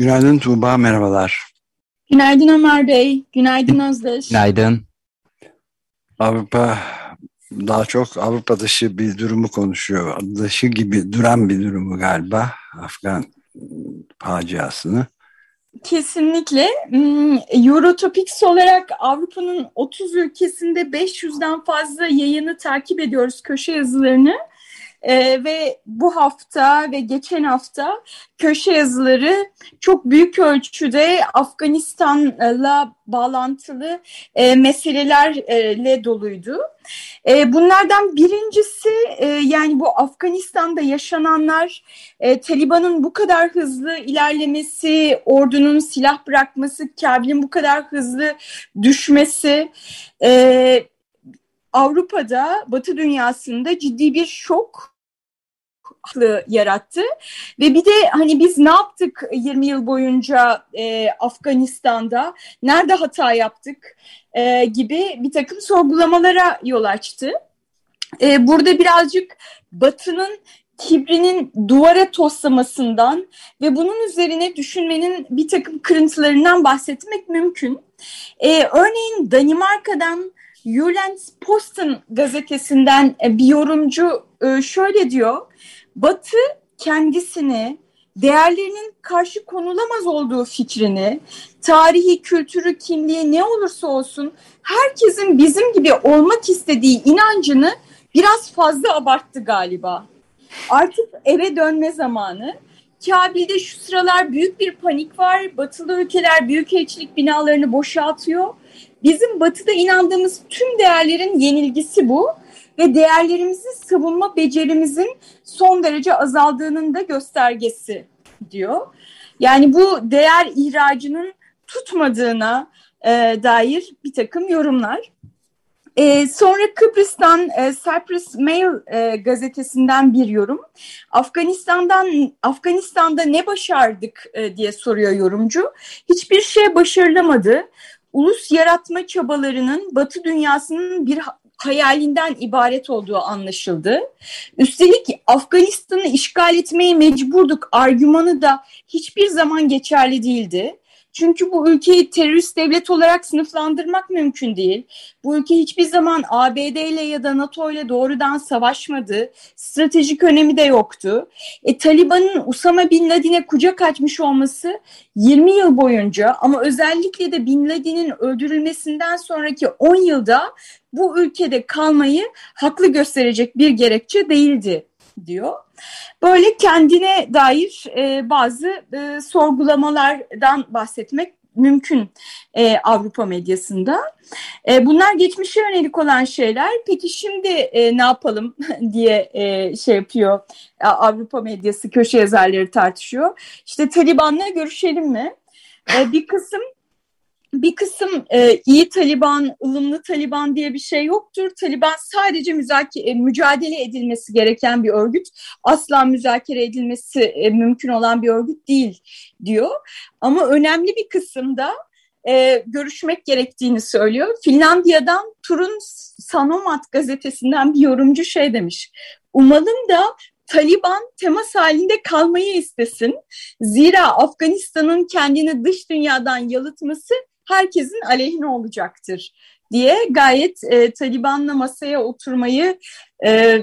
Günaydın Tuğba, merhabalar. Günaydın Ömer Bey, günaydın Özdeş. Günaydın. Avrupa daha çok Avrupa dışı bir durumu konuşuyor. Dışı gibi duran bir durumu galiba. Afgan faciasını. Kesinlikle. Hmm, Eurotopics olarak Avrupa'nın 30 ülkesinde 500'den fazla yayını takip ediyoruz köşe yazılarını. E, ve bu hafta ve geçen hafta köşe yazıları çok büyük ölçüde Afganistan'la bağlantılı e, meselelerle doluydu. E, bunlardan birincisi e, yani bu Afganistan'da yaşananlar, e, Taliban'ın bu kadar hızlı ilerlemesi, ordunun silah bırakması, Kabil'in bu kadar hızlı düşmesi... E, Avrupa'da, Batı dünyasında ciddi bir şok yarattı. Ve bir de hani biz ne yaptık 20 yıl boyunca e, Afganistan'da, nerede hata yaptık e, gibi bir takım sorgulamalara yol açtı. E, burada birazcık Batı'nın kibrinin duvara toslamasından ve bunun üzerine düşünmenin bir takım kırıntılarından bahsetmek mümkün. E, örneğin Danimarka'dan Jyllands Posten gazetesinden bir yorumcu e, şöyle diyor. Batı kendisini değerlerinin karşı konulamaz olduğu fikrini, tarihi, kültürü, kimliği ne olursa olsun herkesin bizim gibi olmak istediği inancını biraz fazla abarttı galiba. Artık eve dönme zamanı. Kabil'de şu sıralar büyük bir panik var. Batılı ülkeler büyükelçilik binalarını boşaltıyor. Bizim batıda inandığımız tüm değerlerin yenilgisi bu ve değerlerimizi savunma becerimizin son derece azaldığının da göstergesi diyor. Yani bu değer ihracının tutmadığına e, dair bir takım yorumlar. E, sonra Kıbrıs'tan e, Cyprus Mail e, gazetesinden bir yorum. Afganistan'dan Afganistan'da ne başardık e, diye soruyor yorumcu. Hiçbir şey başarılamadı. Ulus yaratma çabalarının Batı dünyasının bir hayalinden ibaret olduğu anlaşıldı. Üstelik Afganistan'ı işgal etmeye mecburduk argümanı da hiçbir zaman geçerli değildi. Çünkü bu ülkeyi terörist devlet olarak sınıflandırmak mümkün değil. Bu ülke hiçbir zaman ABD ile ya da NATO ile doğrudan savaşmadı. Stratejik önemi de yoktu. E, Taliban'ın Usama Bin Laden'e kucak açmış olması 20 yıl boyunca ama özellikle de Bin Laden'in öldürülmesinden sonraki 10 yılda bu ülkede kalmayı haklı gösterecek bir gerekçe değildi diyor. Böyle kendine dair e, bazı e, sorgulamalardan bahsetmek mümkün e, Avrupa medyasında. E, bunlar geçmişe yönelik olan şeyler. Peki şimdi e, ne yapalım diye e, şey yapıyor Avrupa medyası köşe yazarları tartışıyor. İşte Taliban'la görüşelim mi? E, bir kısım bir kısım e, iyi Taliban, ılımlı Taliban diye bir şey yoktur. Taliban sadece müzakere, mücadele edilmesi gereken bir örgüt. Asla müzakere edilmesi e, mümkün olan bir örgüt değil diyor. Ama önemli bir kısımda e, görüşmek gerektiğini söylüyor. Finlandiya'dan Turun Sanomat gazetesinden bir yorumcu şey demiş. Umalım da Taliban temas halinde kalmayı istesin. Zira Afganistan'ın kendini dış dünyadan yalıtması herkesin aleyhine olacaktır diye gayet e, Taliban'la masaya oturmayı e,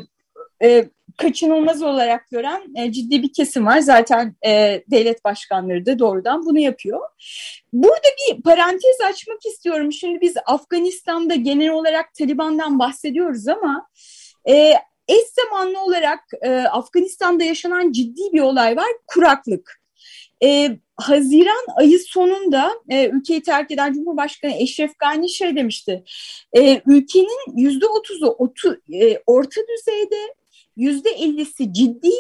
e, kaçınılmaz olarak gören e, ciddi bir kesim var. Zaten e, devlet başkanları da doğrudan bunu yapıyor. Burada bir parantez açmak istiyorum. Şimdi biz Afganistan'da genel olarak Taliban'dan bahsediyoruz ama e, eş zamanlı olarak e, Afganistan'da yaşanan ciddi bir olay var. Kuraklık. E, Haziran ayı sonunda e, ülkeyi terk eden Cumhurbaşkanı Eşref Gani şey demişti. E, ülkenin yüzde otuzu e, orta düzeyde, yüzde ellisi ciddi,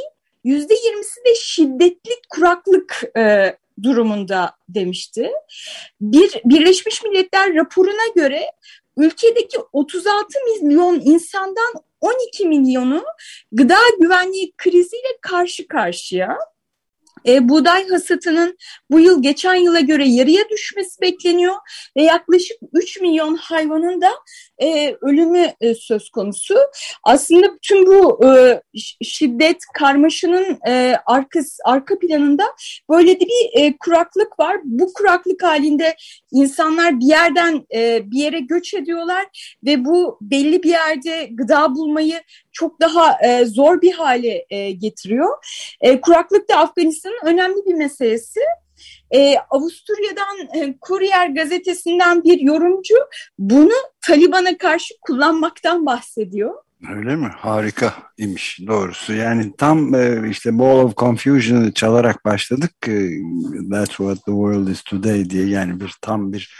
%20'si de şiddetli kuraklık e, durumunda demişti. Bir Birleşmiş Milletler raporuna göre ülkedeki 36 milyon insandan 12 milyonu gıda güvenliği kriziyle karşı karşıya. E, buğday hasatının bu yıl geçen yıla göre yarıya düşmesi bekleniyor ve yaklaşık 3 milyon hayvanın da e, ölümü e, söz konusu. Aslında tüm bu e, şiddet karmaşanın e, arkası, arka planında böyle de bir e, kuraklık var. Bu kuraklık halinde insanlar bir yerden e, bir yere göç ediyorlar ve bu belli bir yerde gıda bulmayı çok daha e, zor bir hale e, getiriyor. E, kuraklık da Afganistan'ın önemli bir meselesi. E, Avusturya'dan e, Courier gazetesinden bir yorumcu bunu Taliban'a karşı kullanmaktan bahsediyor. Öyle mi? Harika imiş doğrusu. Yani tam e, işte Ball of Confusion'ı çalarak başladık. E, That's what the world is today diye yani bir tam bir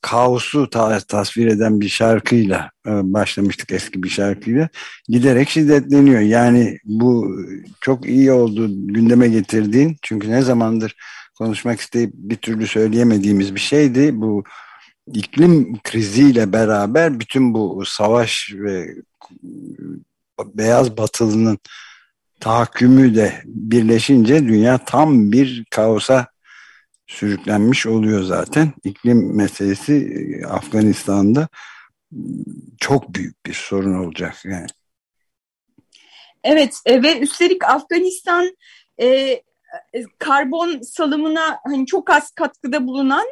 kaosu ta tasvir eden bir şarkıyla e, başlamıştık eski bir şarkıyla. Giderek şiddetleniyor. Yani bu çok iyi oldu gündeme getirdiğin. Çünkü ne zamandır konuşmak isteyip bir türlü söyleyemediğimiz bir şeydi. Bu iklim kriziyle beraber bütün bu savaş ve beyaz batılının tahakkümü de birleşince dünya tam bir kaosa sürüklenmiş oluyor zaten. İklim meselesi e, Afganistan'da çok büyük bir sorun olacak yani. Evet e, ve üstelik Afganistan e, e, karbon salımına hani çok az katkıda bulunan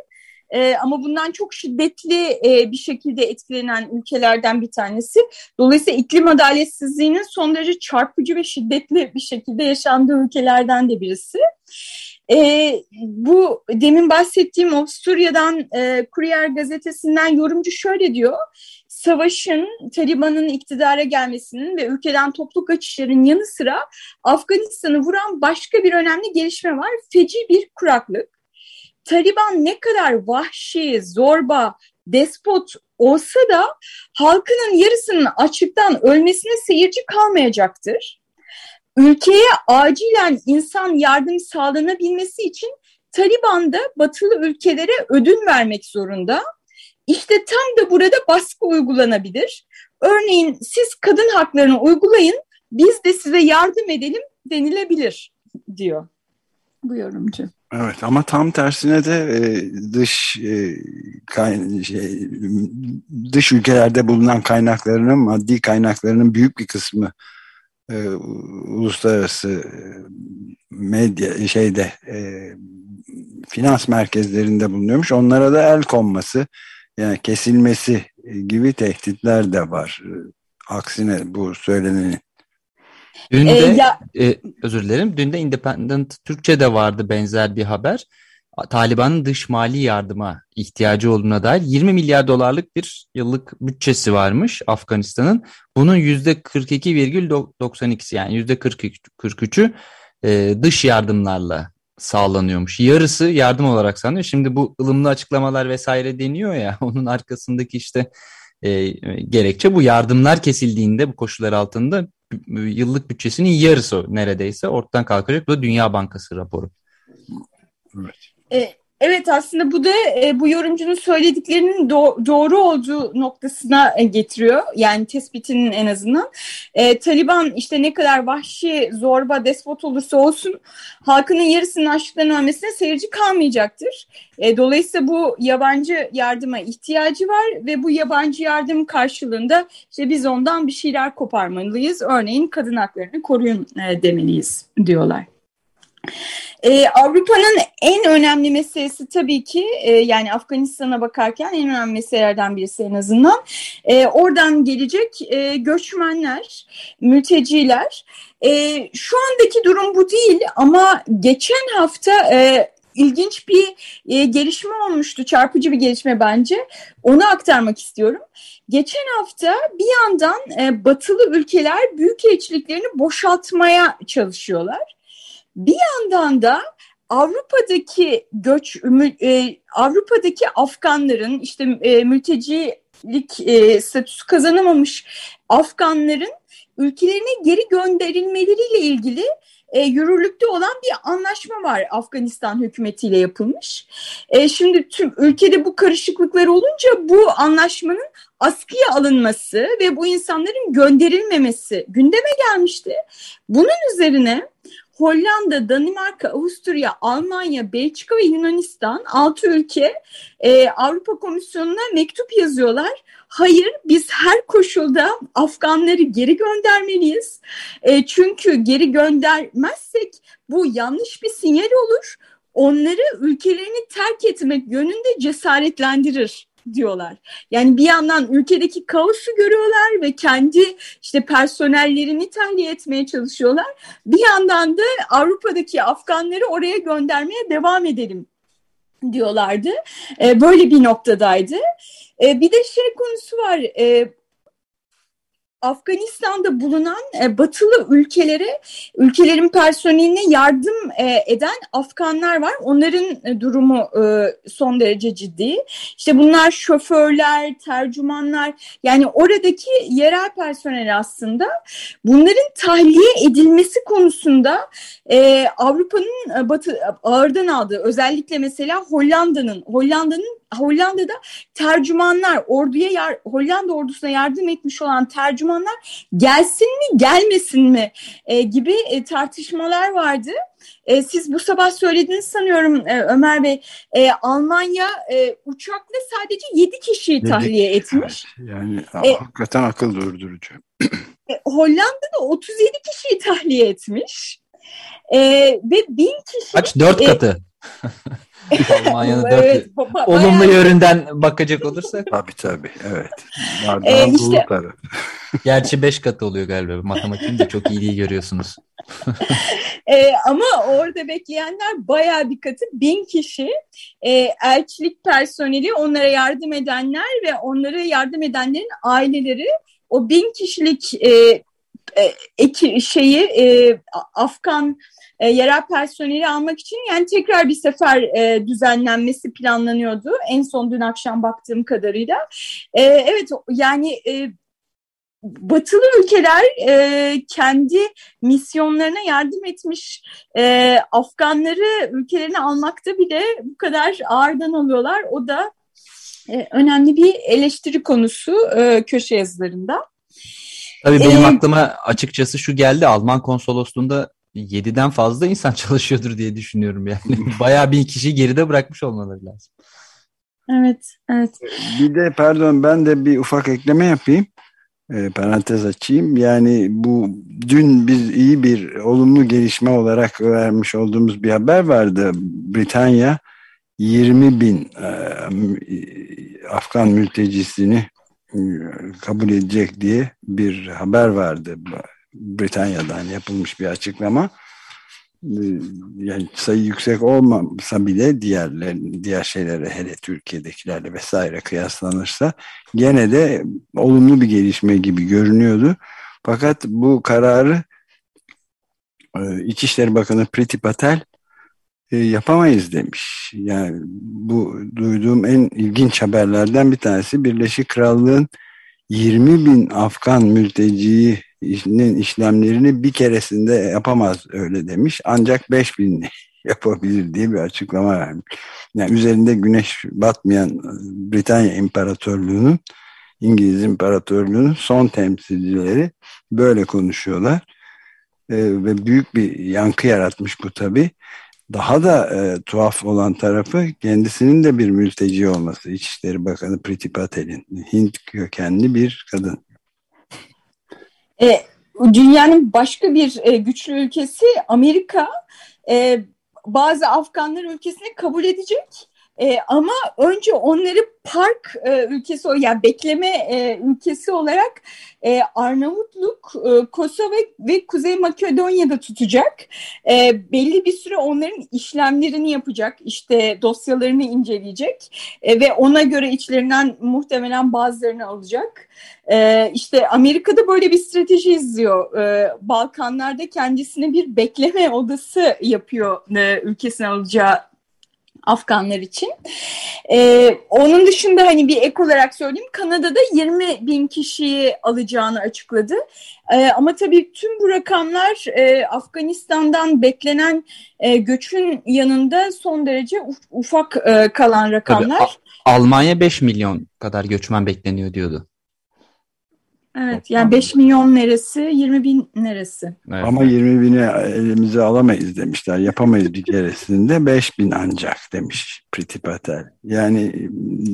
e, ama bundan çok şiddetli e, bir şekilde etkilenen ülkelerden bir tanesi. Dolayısıyla iklim adaletsizliğinin son derece çarpıcı ve şiddetli bir şekilde yaşandığı ülkelerden de birisi. E, bu demin bahsettiğim Avusturya'dan e, Courier gazetesinden yorumcu şöyle diyor savaşın, Taliban'ın iktidara gelmesinin ve ülkeden toplu kaçışların yanı sıra Afganistan'ı vuran başka bir önemli gelişme var. Feci bir kuraklık. Taliban ne kadar vahşi, zorba, despot olsa da halkının yarısının açlıktan ölmesine seyirci kalmayacaktır. Ülkeye acilen insan yardım sağlanabilmesi için Taliban da batılı ülkelere ödün vermek zorunda. İşte tam da burada baskı uygulanabilir. Örneğin siz kadın haklarını uygulayın, biz de size yardım edelim denilebilir diyor bu yorumcu. Evet ama tam tersine de e, dış e, kay, şey, dış ülkelerde bulunan kaynaklarının maddi kaynaklarının büyük bir kısmı e, uluslararası e, medya şeyde e, finans merkezlerinde bulunuyormuş. Onlara da el konması yani kesilmesi gibi tehditler de var. Aksine bu söylenenin. Dün de, ee, ya... e, özür dilerim, dün de Independent Türkçe'de vardı benzer bir haber. Taliban'ın dış mali yardıma ihtiyacı olduğuna dair 20 milyar dolarlık bir yıllık bütçesi varmış Afganistan'ın. Bunun %42,92'si yani %43'ü e, dış yardımlarla sağlanıyormuş. Yarısı yardım olarak sanıyor. Şimdi bu ılımlı açıklamalar vesaire deniyor ya onun arkasındaki işte e, gerekçe bu yardımlar kesildiğinde bu koşullar altında yıllık bütçesinin yarısı neredeyse ortadan kalkacak. Bu da Dünya Bankası raporu. Evet. E, Evet aslında bu da e, bu yorumcunun söylediklerinin do doğru olduğu noktasına e, getiriyor. Yani tespitinin en azından. E, Taliban işte ne kadar vahşi, zorba, despot olursa olsun halkının yarısının açlıktan ölmesine seyirci kalmayacaktır. E, dolayısıyla bu yabancı yardıma ihtiyacı var ve bu yabancı yardım karşılığında işte biz ondan bir şeyler koparmalıyız. Örneğin kadın haklarını koruyun e, demeliyiz diyorlar. Ee, Avrupa'nın en önemli meselesi tabii ki e, yani Afganistan'a bakarken en önemli meselelerden birisi en azından. E, oradan gelecek e, göçmenler, mülteciler. E, şu andaki durum bu değil ama geçen hafta e, ilginç bir e, gelişme olmuştu. Çarpıcı bir gelişme bence. Onu aktarmak istiyorum. Geçen hafta bir yandan e, batılı ülkeler büyük elçiliklerini boşaltmaya çalışıyorlar. Bir yandan da Avrupa'daki göç, e, Avrupa'daki Afganların işte e, mültecilik e, statüsü kazanamamış Afganların ülkelerine geri gönderilmeleriyle ilgili e, yürürlükte olan bir anlaşma var Afganistan hükümetiyle yapılmış. E, şimdi tüm ülkede bu karışıklıklar olunca bu anlaşmanın askıya alınması ve bu insanların gönderilmemesi gündeme gelmişti. Bunun üzerine Hollanda, Danimarka, Avusturya, Almanya, Belçika ve Yunanistan altı ülke e, Avrupa Komisyonu'na mektup yazıyorlar. Hayır biz her koşulda Afganları geri göndermeliyiz. E, çünkü geri göndermezsek bu yanlış bir sinyal olur. Onları ülkelerini terk etmek yönünde cesaretlendirir diyorlar. Yani bir yandan ülkedeki kaosu görüyorlar ve kendi işte personellerini tahliye etmeye çalışıyorlar. Bir yandan da Avrupa'daki Afganları oraya göndermeye devam edelim diyorlardı. E, böyle bir noktadaydı. E, bir de şey konusu var. Afganistan'da bulunan e, batılı ülkelere, ülkelerin personeline yardım e, eden Afganlar var. Onların e, durumu son derece ciddi. İşte bunlar şoförler, tercümanlar yani oradaki yerel personel aslında bunların tahliye edilmesi konusunda Avrupa'nın batı ağırdan aldığı özellikle mesela Hollanda'nın Hollanda'nın Hollanda'da tercümanlar orduya yar, Hollanda ordusuna yardım etmiş olan tercümanlar gelsin mi gelmesin mi e, gibi e, tartışmalar vardı. E, siz bu sabah söylediniz sanıyorum e, Ömer Bey. E, Almanya e, uçakla sadece 7 kişiyi tahliye etmiş. Yani e, hakikaten akıl durdurucu. E, Hollanda'da 37 kişiyi tahliye etmiş. E, ve bin kişi... Kaç? Dört e, katı. Almanya'nın dört evet, olumlu yönünden bakacak olursak. Tabii tabii evet. Ee, işte, Gerçi beş katı oluyor galiba. Matematiğin de çok iyi görüyorsunuz. ee, ama orada bekleyenler bayağı bir katı. Bin kişi e, elçilik personeli, onlara yardım edenler ve onlara yardım edenlerin aileleri o bin kişilik e, e, şeyi e, Afgan e, yerel personeli almak için yani tekrar bir sefer e, düzenlenmesi planlanıyordu. En son dün akşam baktığım kadarıyla. E, evet yani e, batılı ülkeler e, kendi misyonlarına yardım etmiş e, Afganları ülkelerine almakta bile bu kadar ağırdan alıyorlar. O da e, önemli bir eleştiri konusu e, köşe yazılarında. Tabii benim ee, aklıma açıkçası şu geldi. Alman konsolosluğunda 7'den fazla insan çalışıyordur diye düşünüyorum yani. Bayağı bir kişi geride bırakmış olmaları lazım. Evet, evet. Bir de pardon ben de bir ufak ekleme yapayım. E, parantez açayım. Yani bu dün biz iyi bir olumlu gelişme olarak vermiş olduğumuz bir haber vardı. Britanya 20 bin e, Afgan mültecisini kabul edecek diye bir haber vardı. Britanya'dan yapılmış bir açıklama. Ee, yani sayı yüksek olmasa bile diğerler, diğer şeylere hele Türkiye'dekilerle vesaire kıyaslanırsa gene de olumlu bir gelişme gibi görünüyordu. Fakat bu kararı e, İçişleri Bakanı Priti Patel e, yapamayız demiş. Yani bu duyduğum en ilginç haberlerden bir tanesi Birleşik Krallığın 20 bin Afgan mülteciyi işlemlerini bir keresinde yapamaz öyle demiş. Ancak 5000 yapabilir diye bir açıklama vermiş. Yani üzerinde güneş batmayan Britanya İmparatorluğu'nun İngiliz İmparatorluğu'nun son temsilcileri böyle konuşuyorlar. Ee, ve büyük bir yankı yaratmış bu tabi. Daha da e, tuhaf olan tarafı kendisinin de bir mülteci olması. İçişleri Bakanı Priti Patel'in Hint kökenli bir kadın. E, dünyanın başka bir e, güçlü ülkesi Amerika e, bazı Afganlar ülkesini kabul edecek. E, ama önce onları park e, ülkesi, yani bekleme e, ülkesi olarak e, Arnavutluk, e, Kosova ve Kuzey Makedonya'da tutacak. E, belli bir süre onların işlemlerini yapacak, işte dosyalarını inceleyecek e, ve ona göre içlerinden muhtemelen bazılarını alacak. E, işte Amerika'da böyle bir strateji izliyor. E, Balkanlarda kendisine bir bekleme odası yapıyor e, ülkesine alacağı Afganlar için. E, onun dışında hani bir ek olarak söyleyeyim Kanada'da 20 bin kişiyi alacağını açıkladı. E, ama tabii tüm bu rakamlar e, Afganistan'dan beklenen e, göçün yanında son derece ufak e, kalan rakamlar. Tabii, Almanya 5 milyon kadar göçmen bekleniyor diyordu. Evet yani 5 milyon neresi 20 bin neresi? Evet. Ama 20 bini elimize alamayız demişler yapamayız bir keresinde 5 bin ancak demiş Priti Patel. Yani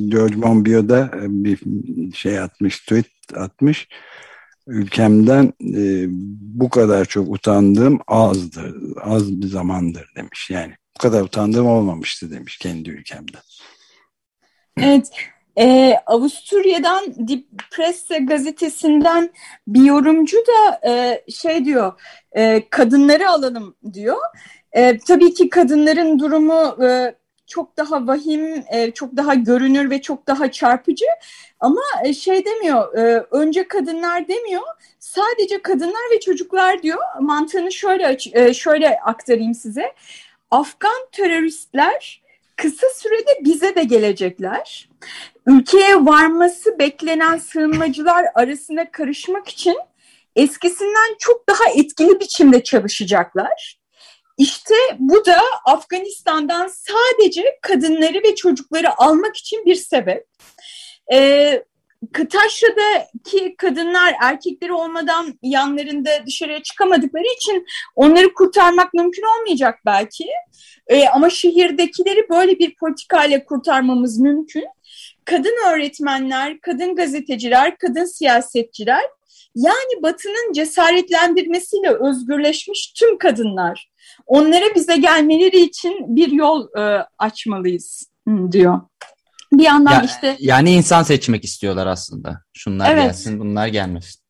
George Monbiot da bir şey atmış tweet atmış ülkemden e, bu kadar çok utandığım azdır az bir zamandır demiş yani bu kadar utandığım olmamıştı demiş kendi ülkemden. Evet ee, Avusturya'dan Die Presse gazetesinden bir yorumcu da e, şey diyor, e, kadınları alalım diyor. E, tabii ki kadınların durumu e, çok daha vahim, e, çok daha görünür ve çok daha çarpıcı. Ama e, şey demiyor, e, önce kadınlar demiyor, sadece kadınlar ve çocuklar diyor. Mantığını şöyle e, şöyle aktarayım size. Afgan teröristler kısa sürede bize de gelecekler. Ülkeye varması beklenen sığınmacılar arasında karışmak için eskisinden çok daha etkili biçimde çalışacaklar. İşte bu da Afganistan'dan sadece kadınları ve çocukları almak için bir sebep. Ee, Taşra'daki kadınlar erkekleri olmadan yanlarında dışarıya çıkamadıkları için onları kurtarmak mümkün olmayacak belki. Ee, ama şehirdekileri böyle bir politikayla kurtarmamız mümkün. Kadın öğretmenler, kadın gazeteciler, kadın siyasetçiler yani Batı'nın cesaretlendirmesiyle özgürleşmiş tüm kadınlar. Onlara bize gelmeleri için bir yol e, açmalıyız diyor. Bir yandan ya, işte... Yani insan seçmek istiyorlar aslında. Şunlar evet. gelsin, bunlar gelmesin.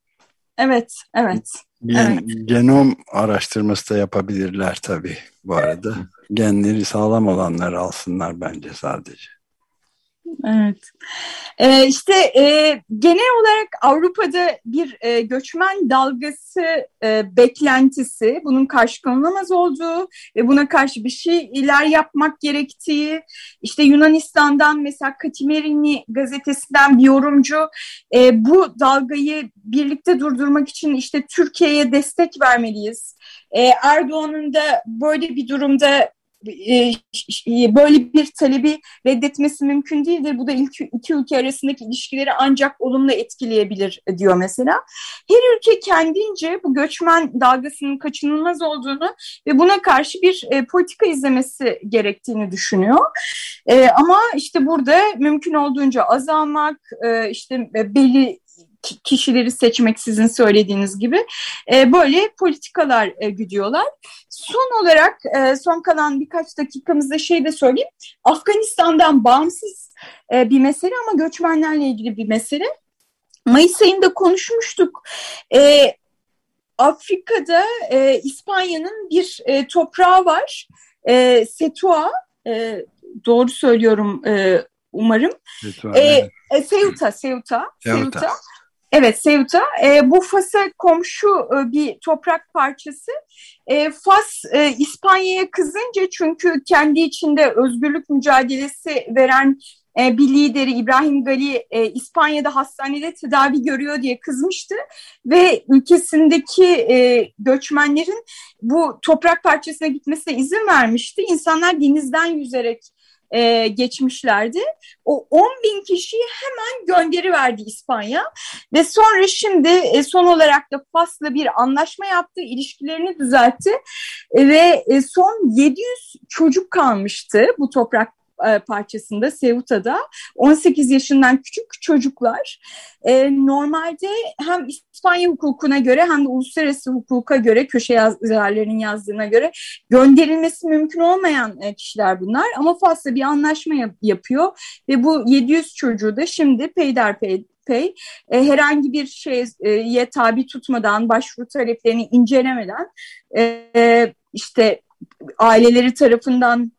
Evet, evet. Bir evet. genom araştırması da yapabilirler tabii bu arada. Genleri sağlam olanları alsınlar bence sadece. Evet. Ee, işte e, genel olarak Avrupa'da bir e, göçmen dalgası e, beklentisi, bunun karşılanamaz olduğu ve buna karşı bir şeyler yapmak gerektiği, işte Yunanistan'dan mesela Katimerini gazetesinden bir yorumcu e, bu dalgayı birlikte durdurmak için işte Türkiye'ye destek vermeliyiz. E, Erdoğan'ın da böyle bir durumda e, böyle bir talebi reddetmesi mümkün değildir. Bu da iki, ülke arasındaki ilişkileri ancak olumlu etkileyebilir diyor mesela. Her ülke kendince bu göçmen dalgasının kaçınılmaz olduğunu ve buna karşı bir e, politika izlemesi gerektiğini düşünüyor. E, ama işte burada mümkün olduğunca azalmak, e, işte belli kişileri seçmek sizin söylediğiniz gibi e, böyle politikalar e, güdüyorlar. Son olarak e, son kalan birkaç dakikamızda şey de söyleyeyim. Afganistan'dan bağımsız e, bir mesele ama göçmenlerle ilgili bir mesele. Mayıs ayında konuşmuştuk. E, Afrika'da e, İspanya'nın bir e, toprağı var. E, Setua, e, doğru söylüyorum e, umarım. Setua, e, evet. e, Ceuta, Ceuta, Ceuta. Ceuta. Evet Ceuta. E, bu Fas'a komşu e, bir toprak parçası. E, Fas e, İspanya'ya kızınca çünkü kendi içinde özgürlük mücadelesi veren e, bir lideri İbrahim Gali e, İspanya'da hastanede tedavi görüyor diye kızmıştı ve ülkesindeki e, göçmenlerin bu toprak parçasına gitmesine izin vermişti. İnsanlar denizden yüzerek e, geçmişlerdi. O 10 bin kişiyi hemen gönderi verdi İspanya ve sonra şimdi e, son olarak da Fas'la bir anlaşma yaptı, ilişkilerini düzeltti e, ve e, son 700 çocuk kalmıştı bu toprak e, parçasında Seuta'da 18 yaşından küçük çocuklar. E, normalde hem İspanya hukukuna göre hem de uluslararası hukuka göre köşe yazarlarının yazdığına göre gönderilmesi mümkün olmayan e, kişiler bunlar. Ama Fas'la bir anlaşma yap yapıyor ve bu 700 çocuğu da şimdi peyderpey Pay e, herhangi bir şeye tabi tutmadan, başvuru taleplerini incelemeden e, işte aileleri tarafından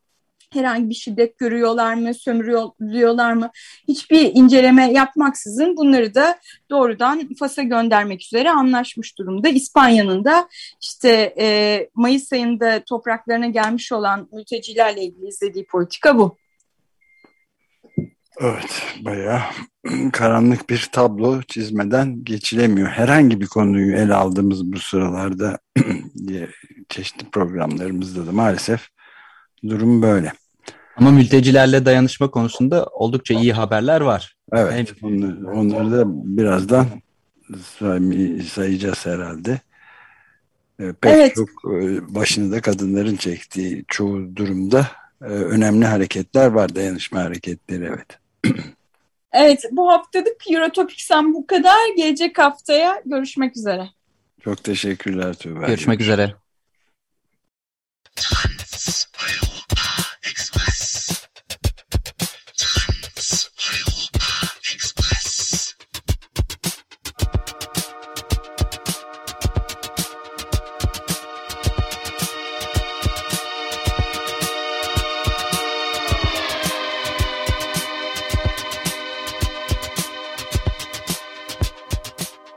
herhangi bir şiddet görüyorlar mı, sömürüyorlar mı hiçbir inceleme yapmaksızın bunları da doğrudan Fas'a göndermek üzere anlaşmış durumda. İspanya'nın da işte e, Mayıs ayında topraklarına gelmiş olan mültecilerle ilgili izlediği politika bu. Evet, bayağı karanlık bir tablo çizmeden geçilemiyor. Herhangi bir konuyu ele aldığımız bu sıralarda çeşitli programlarımızda da maalesef durum böyle. Ama mültecilerle dayanışma konusunda oldukça iyi haberler var. Evet, onları, onları da birazdan say sayacağız herhalde. Ee, pek evet. çok e, başını da kadınların çektiği çoğu durumda e, önemli hareketler var, dayanışma hareketleri evet. Evet, bu haftalık Eurotopics'ten bu kadar. Gelecek haftaya görüşmek üzere. Çok teşekkürler Tuğba. Görüşmek üzere.